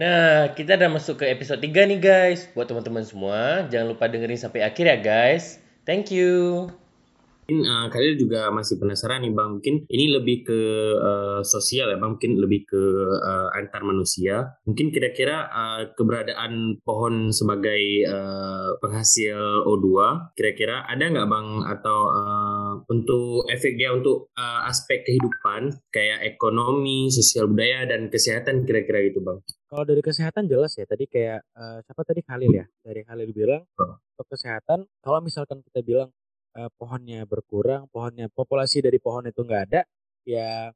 Nah, kita udah masuk ke episode 3 nih guys. Buat teman-teman semua, jangan lupa dengerin sampai akhir ya guys. Thank you. Mungkin uh, kalian juga masih penasaran nih bang, mungkin ini lebih ke uh, sosial ya bang, mungkin lebih ke uh, antar manusia. Mungkin kira-kira uh, keberadaan pohon sebagai uh, penghasil O2, kira-kira ada nggak bang atau uh, untuk efek dia untuk uh, aspek kehidupan kayak ekonomi, sosial budaya dan kesehatan kira-kira gitu bang? Kalau dari kesehatan jelas ya, tadi kayak uh, siapa tadi Khalil ya, dari Khalil bilang untuk kesehatan, kalau misalkan kita bilang uh, pohonnya berkurang, pohonnya populasi dari pohon itu nggak ada, ya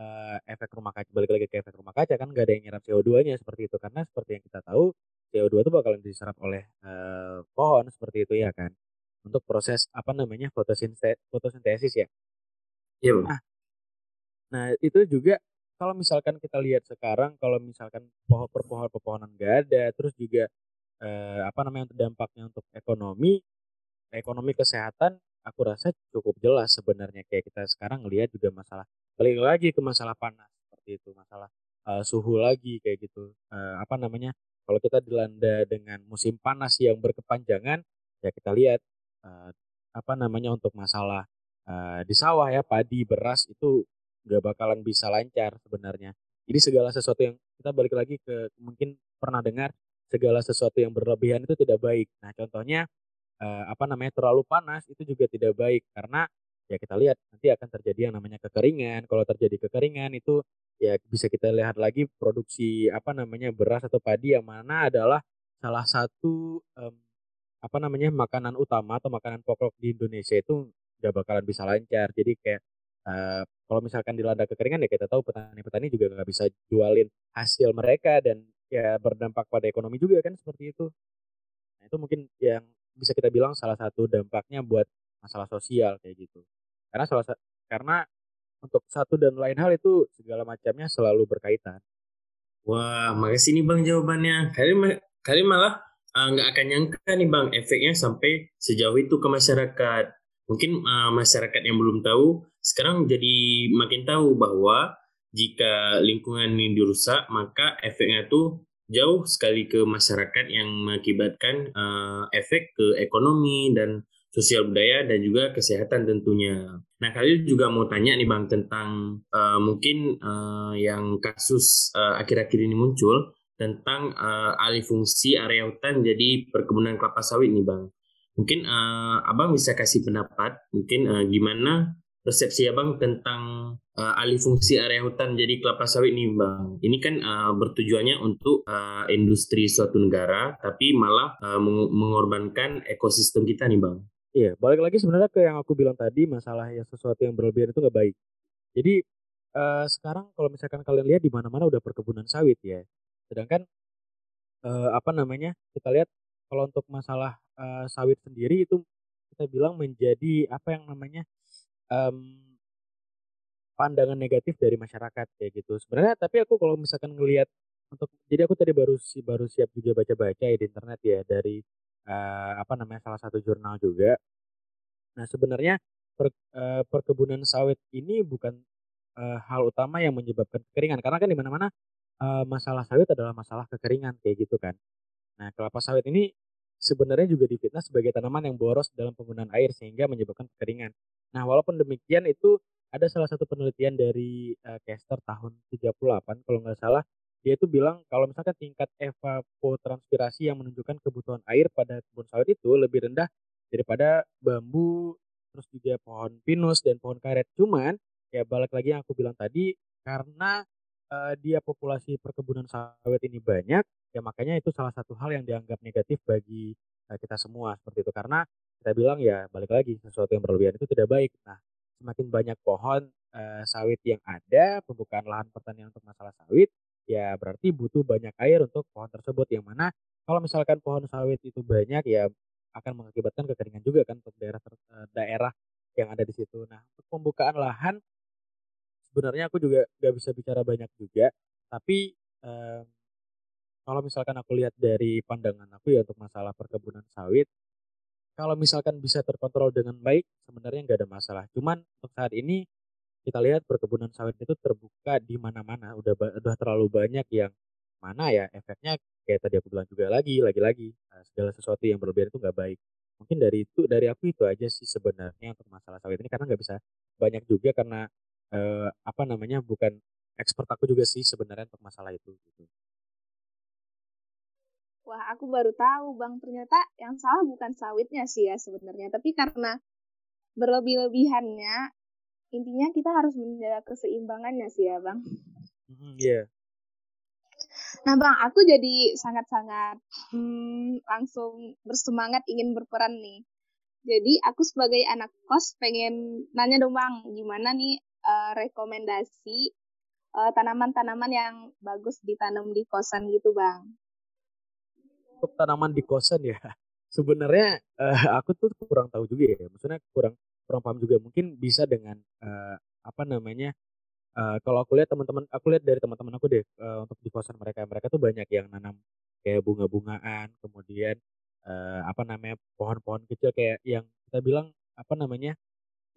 uh, efek rumah kaca balik lagi ke efek rumah kaca kan nggak ada yang nyerap CO2-nya seperti itu karena seperti yang kita tahu CO2 itu bakalan diserap oleh uh, pohon seperti itu ya kan untuk proses apa namanya fotosintesis, fotosintesis ya. Iya. Nah, nah itu juga kalau misalkan kita lihat sekarang kalau misalkan pohon perpohonan pepohonan ada terus juga eh, apa namanya untuk dampaknya untuk ekonomi ekonomi kesehatan aku rasa cukup jelas sebenarnya. Kayak kita sekarang ngelihat juga masalah balik lagi ke masalah panas seperti itu masalah uh, suhu lagi kayak gitu. Uh, apa namanya kalau kita dilanda dengan musim panas yang berkepanjangan ya kita lihat uh, apa namanya untuk masalah uh, di sawah ya padi beras itu nggak bakalan bisa lancar sebenarnya jadi segala sesuatu yang kita balik lagi ke mungkin pernah dengar segala sesuatu yang berlebihan itu tidak baik nah contohnya uh, apa namanya terlalu panas itu juga tidak baik karena ya kita lihat nanti akan terjadi yang namanya kekeringan. Kalau terjadi kekeringan itu ya bisa kita lihat lagi produksi apa namanya beras atau padi yang mana adalah salah satu um, apa namanya makanan utama atau makanan pokok di Indonesia itu nggak bakalan bisa lancar. Jadi kayak uh, kalau misalkan dilanda kekeringan ya kita tahu petani-petani juga nggak bisa jualin hasil mereka dan ya berdampak pada ekonomi juga kan seperti itu. Nah itu mungkin yang bisa kita bilang salah satu dampaknya buat masalah sosial kayak gitu. Karena salah karena untuk satu dan lain hal itu segala macamnya selalu berkaitan. Wah, makasih nih Bang jawabannya. Kalian kalian malah ah, nggak uh, akan nyangka nih Bang efeknya sampai sejauh itu ke masyarakat. Mungkin uh, masyarakat yang belum tahu sekarang jadi makin tahu bahwa jika lingkungan ini dirusak maka efeknya tuh jauh sekali ke masyarakat yang mengakibatkan uh, efek ke ekonomi dan sosial budaya dan juga kesehatan tentunya. Nah, kalian juga mau tanya nih Bang tentang uh, mungkin uh, yang kasus akhir-akhir ini muncul tentang uh, alih fungsi area hutan jadi perkebunan kelapa sawit nih Bang. Mungkin uh, Abang bisa kasih pendapat mungkin uh, gimana persepsi abang tentang uh, alih fungsi area hutan jadi kelapa sawit nih bang. Ini kan uh, bertujuannya untuk uh, industri suatu negara, tapi malah uh, mengorbankan ekosistem kita nih bang. Iya, balik lagi sebenarnya ke yang aku bilang tadi masalah ya sesuatu yang berlebihan itu nggak baik. Jadi uh, sekarang kalau misalkan kalian lihat di mana-mana udah perkebunan sawit ya. Sedangkan uh, apa namanya kita lihat kalau untuk masalah uh, sawit sendiri itu kita bilang menjadi apa yang namanya um, pandangan negatif dari masyarakat kayak gitu. Sebenarnya tapi aku kalau misalkan ngelihat untuk jadi aku tadi baru baru siap juga baca-baca ya di internet ya dari uh, apa namanya salah satu jurnal juga. Nah, sebenarnya per, uh, perkebunan sawit ini bukan uh, hal utama yang menyebabkan kekeringan karena kan di mana-mana uh, masalah sawit adalah masalah kekeringan kayak gitu kan. Nah, kelapa sawit ini sebenarnya juga difitnah sebagai tanaman yang boros dalam penggunaan air sehingga menyebabkan kekeringan. Nah, walaupun demikian itu ada salah satu penelitian dari uh, Kester tahun 38 kalau nggak salah dia itu bilang kalau misalkan tingkat evapotranspirasi yang menunjukkan kebutuhan air pada kebun sawit itu lebih rendah daripada bambu terus juga pohon pinus dan pohon karet cuman ya balik lagi yang aku bilang tadi karena uh, dia populasi perkebunan sawit ini banyak ya makanya itu salah satu hal yang dianggap negatif bagi uh, kita semua seperti itu. Karena kita bilang ya balik lagi sesuatu yang berlebihan itu tidak baik. Nah semakin banyak pohon uh, sawit yang ada pembukaan lahan pertanian untuk masalah sawit ya berarti butuh banyak air untuk pohon tersebut. Yang mana kalau misalkan pohon sawit itu banyak ya akan mengakibatkan kekeringan juga kan untuk daerah daerah yang ada di situ. Nah, untuk pembukaan lahan sebenarnya aku juga gak bisa bicara banyak juga, tapi um, kalau misalkan aku lihat dari pandangan aku ya untuk masalah perkebunan sawit, kalau misalkan bisa terkontrol dengan baik, sebenarnya nggak ada masalah. Cuman untuk saat ini kita lihat perkebunan sawit itu terbuka di mana-mana, udah udah terlalu banyak yang mana ya efeknya kayak tadi aku bilang juga lagi lagi-lagi uh, segala sesuatu yang berlebihan itu nggak baik mungkin dari itu dari aku itu aja sih sebenarnya untuk masalah sawit ini karena nggak bisa banyak juga karena uh, apa namanya bukan expert aku juga sih sebenarnya untuk masalah itu gitu. Wah, aku baru tahu Bang, ternyata yang salah bukan sawitnya sih ya sebenarnya, tapi karena berlebih-lebihannya intinya kita harus menjaga keseimbangannya sih ya, Bang. Iya. yeah. Nah, Bang, aku jadi sangat-sangat hmm, langsung bersemangat ingin berperan nih. Jadi aku sebagai anak kos pengen nanya dong Bang, gimana nih uh, rekomendasi tanaman tanaman-tanaman yang bagus ditanam di kosan gitu Bang? untuk tanaman di kosan ya? Sebenarnya uh, aku tuh kurang tahu juga ya. Maksudnya kurang kurang paham juga. Mungkin bisa dengan uh, apa namanya uh, kalau aku lihat teman-teman aku lihat dari teman-teman aku deh uh, untuk di kosan mereka. Mereka tuh banyak yang nanam kayak bunga-bungaan kemudian uh, apa namanya pohon-pohon kecil kayak yang kita bilang apa namanya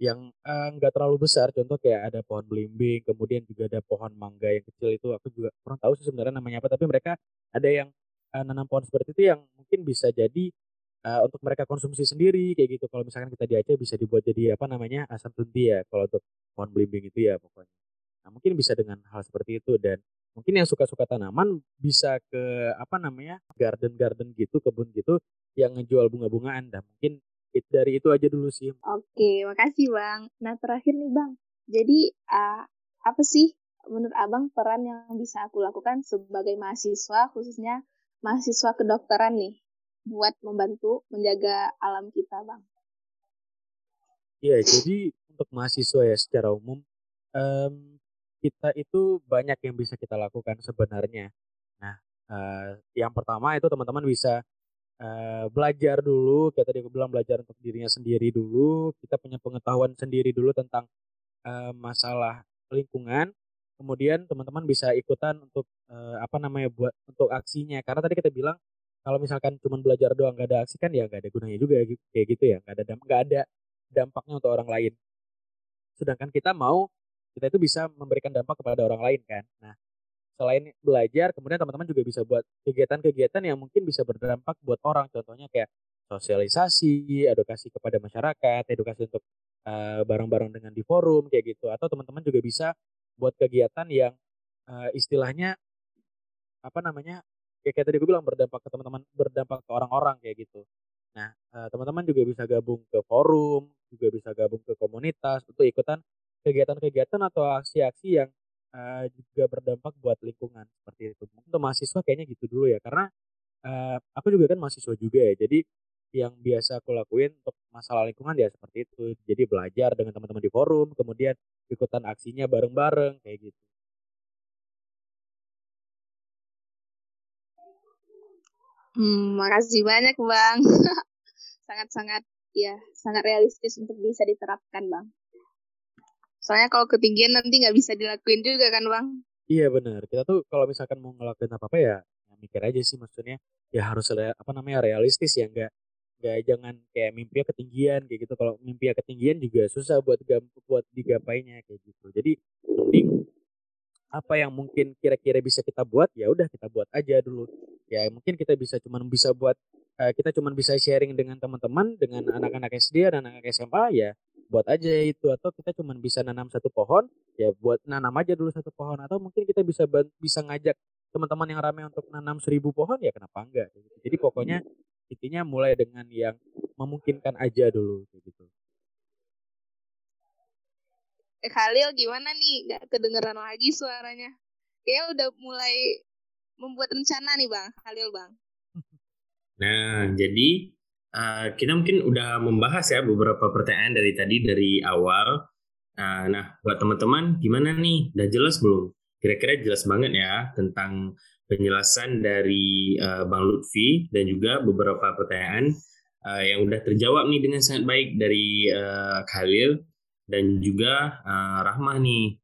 yang nggak uh, terlalu besar contoh kayak ada pohon belimbing kemudian juga ada pohon mangga yang kecil itu aku juga kurang tahu sih sebenarnya namanya apa tapi mereka ada yang uh, nanam pohon seperti itu yang mungkin bisa jadi uh, untuk mereka konsumsi sendiri kayak gitu. Kalau misalkan kita di Aceh bisa dibuat jadi apa namanya asam tunti ya kalau untuk pohon belimbing itu ya pokoknya. Nah mungkin bisa dengan hal seperti itu dan mungkin yang suka-suka tanaman bisa ke apa namanya garden-garden gitu kebun gitu yang ngejual bunga-bungaan dan mungkin it, dari itu aja dulu sih. Oke, makasih bang. Nah terakhir nih bang, jadi uh, apa sih menurut abang peran yang bisa aku lakukan sebagai mahasiswa khususnya mahasiswa kedokteran nih buat membantu menjaga alam kita, Bang? Iya, jadi untuk mahasiswa ya secara umum um, kita itu banyak yang bisa kita lakukan sebenarnya. Nah, uh, yang pertama itu teman-teman bisa uh, belajar dulu, kayak tadi aku bilang belajar untuk dirinya sendiri dulu. Kita punya pengetahuan sendiri dulu tentang uh, masalah lingkungan kemudian teman-teman bisa ikutan untuk uh, apa namanya buat untuk aksinya karena tadi kita bilang kalau misalkan cuma belajar doang gak ada aksi kan ya gak ada gunanya juga kayak gitu ya gak ada gak ada dampaknya untuk orang lain sedangkan kita mau kita itu bisa memberikan dampak kepada orang lain kan nah selain belajar kemudian teman-teman juga bisa buat kegiatan-kegiatan yang mungkin bisa berdampak buat orang. Contohnya kayak sosialisasi edukasi kepada masyarakat edukasi untuk eh, bareng-bareng uh, dengan di forum kayak gitu. Atau teman-teman juga bisa buat kegiatan yang uh, istilahnya apa namanya ya kayak tadi gue bilang berdampak ke teman-teman berdampak ke orang-orang kayak gitu. Nah uh, teman-teman juga bisa gabung ke forum juga bisa gabung ke komunitas untuk ikutan kegiatan-kegiatan atau aksi-aksi yang uh, juga berdampak buat lingkungan seperti itu untuk mahasiswa kayaknya gitu dulu ya karena uh, aku juga kan mahasiswa juga ya jadi yang biasa aku lakuin untuk masalah lingkungan ya seperti itu. Jadi belajar dengan teman-teman di forum, kemudian ikutan aksinya bareng-bareng kayak gitu. Hmm, makasih banyak bang. Sangat-sangat ya sangat realistis untuk bisa diterapkan bang. Soalnya kalau ketinggian nanti nggak bisa dilakuin juga kan bang? Iya benar. Kita tuh kalau misalkan mau ngelakuin apa apa ya, ya mikir aja sih maksudnya ya harus apa namanya realistis ya nggak nggak jangan kayak mimpi ketinggian kayak gitu kalau mimpi ketinggian juga susah buat buat digapainya kayak gitu jadi mending apa yang mungkin kira-kira bisa kita buat ya udah kita buat aja dulu ya mungkin kita bisa cuman bisa buat uh, kita cuman bisa sharing dengan teman-teman dengan anak-anak SD dan anak-anak SMA ya buat aja itu atau kita cuman bisa nanam satu pohon ya buat nanam aja dulu satu pohon atau mungkin kita bisa bisa ngajak teman-teman yang ramai untuk nanam seribu pohon ya kenapa enggak jadi pokoknya intinya mulai dengan yang memungkinkan aja dulu kayak gitu. Eh, Khalil gimana nih? Gak kedengeran lagi suaranya. Kayaknya udah mulai membuat rencana nih bang. Khalil bang. Nah jadi uh, kita mungkin udah membahas ya beberapa pertanyaan dari tadi dari awal. Uh, nah buat teman-teman gimana nih? Udah jelas belum? Kira-kira jelas banget ya tentang penjelasan dari uh, Bang Lutfi dan juga beberapa pertanyaan uh, yang udah terjawab nih dengan sangat baik dari uh, Khalil dan juga uh, Rahmah nih.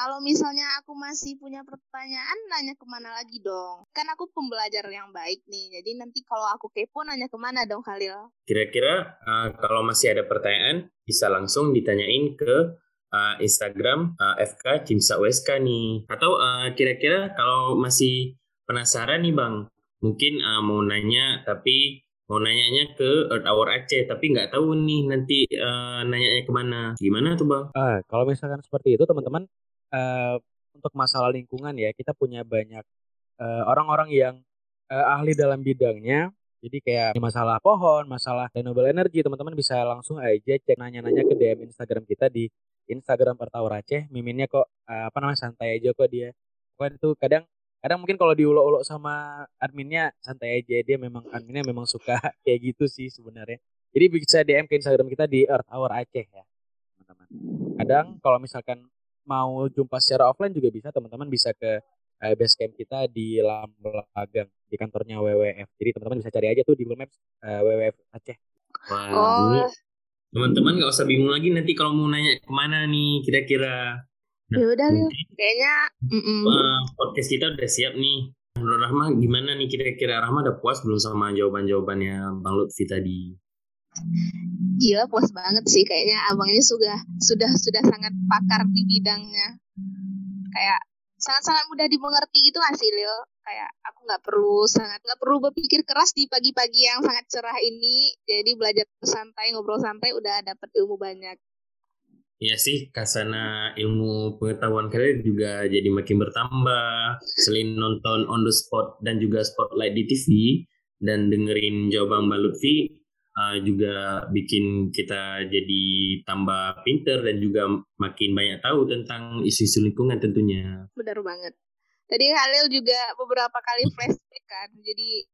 Kalau misalnya aku masih punya pertanyaan, nanya ke mana lagi dong? Kan aku pembelajar yang baik nih, jadi nanti kalau aku kepo nanya ke mana dong Khalil? Kira-kira uh, kalau masih ada pertanyaan, bisa langsung ditanyain ke uh, Instagram uh, FK Cimsa USK nih. Atau kira kira-kira kalau masih penasaran nih bang. Mungkin uh, mau nanya tapi mau nanyanya ke Earth Hour Aceh tapi nggak tahu nih nanti uh, nanyanya ke mana. Gimana tuh bang? Uh, kalau misalkan seperti itu teman-teman uh, untuk masalah lingkungan ya kita punya banyak orang-orang uh, yang uh, ahli dalam bidangnya jadi kayak masalah pohon, masalah renewable energy, teman-teman bisa langsung aja cek nanya-nanya ke DM Instagram kita di Instagram Pertawar Aceh. Miminnya kok uh, apa namanya santai aja kok dia. Pokoknya itu kadang kadang mungkin kalau diulok-ulok sama adminnya santai aja dia memang adminnya memang suka kayak gitu sih sebenarnya. Jadi bisa DM ke Instagram kita di Earth Hour Aceh ya, teman-teman. Kadang kalau misalkan mau jumpa secara offline juga bisa, teman-teman bisa ke uh, base camp kita di Lambelagang di kantornya WWF. Jadi teman-teman bisa cari aja tuh di Google Maps uh, WWF Aceh. Wah, oh. teman-teman nggak usah bingung lagi nanti kalau mau nanya ke mana nih kira-kira. Nah, ya udah kayaknya uh, podcast kita udah siap nih. Menurut Rahma gimana nih kira-kira Rahma udah puas belum sama jawaban-jawabannya Bang Lutfi tadi? Gila puas banget sih kayaknya abangnya sudah sudah sudah sangat pakar di bidangnya. Kayak sangat-sangat mudah dimengerti gitu gak sih Lil? Kayak aku nggak perlu sangat nggak perlu berpikir keras di pagi-pagi yang sangat cerah ini. Jadi belajar santai, ngobrol santai udah dapet ilmu banyak. Iya sih, kasana ilmu pengetahuan kalian juga jadi makin bertambah. Selain nonton on the spot dan juga spotlight di TV dan dengerin jawaban Mbak Lutfi, uh, juga bikin kita jadi tambah pinter dan juga makin banyak tahu tentang isu-isu lingkungan tentunya. Benar banget. Tadi Halil juga beberapa kali flashback kan, jadi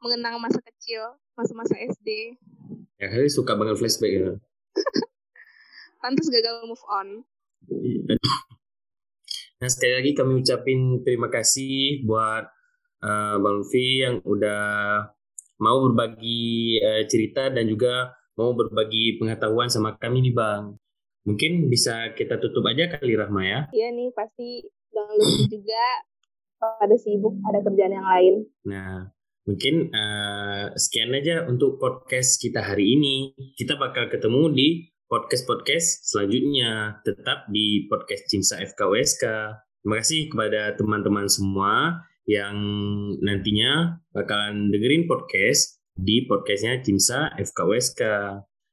mengenang masa kecil, masa-masa SD. Ya Halil suka banget flashback ya. Pantas gagal move on. Nah sekali lagi kami ucapin terima kasih buat uh, Bang Luffy yang udah mau berbagi uh, cerita dan juga mau berbagi pengetahuan sama kami nih Bang. Mungkin bisa kita tutup aja kali Rahma ya? Iya nih, pasti Bang Lutfi juga pada sibuk, ada kerjaan yang lain. Nah, mungkin uh, sekian aja untuk podcast kita hari ini. Kita bakal ketemu di podcast-podcast selanjutnya. Tetap di podcast Cimsa FKWSK. Terima kasih kepada teman-teman semua yang nantinya bakalan dengerin podcast di podcastnya Cimsa FKWSK.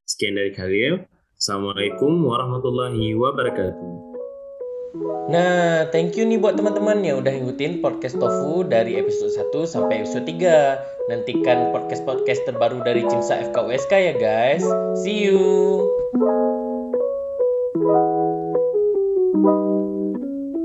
Sekian dari Khalil. Assalamualaikum warahmatullahi wabarakatuh. Nah, thank you nih buat teman-teman yang udah ngikutin podcast Tofu dari episode 1 sampai episode 3. Nantikan podcast-podcast terbaru dari Cimsa FKWSK ya guys. See you.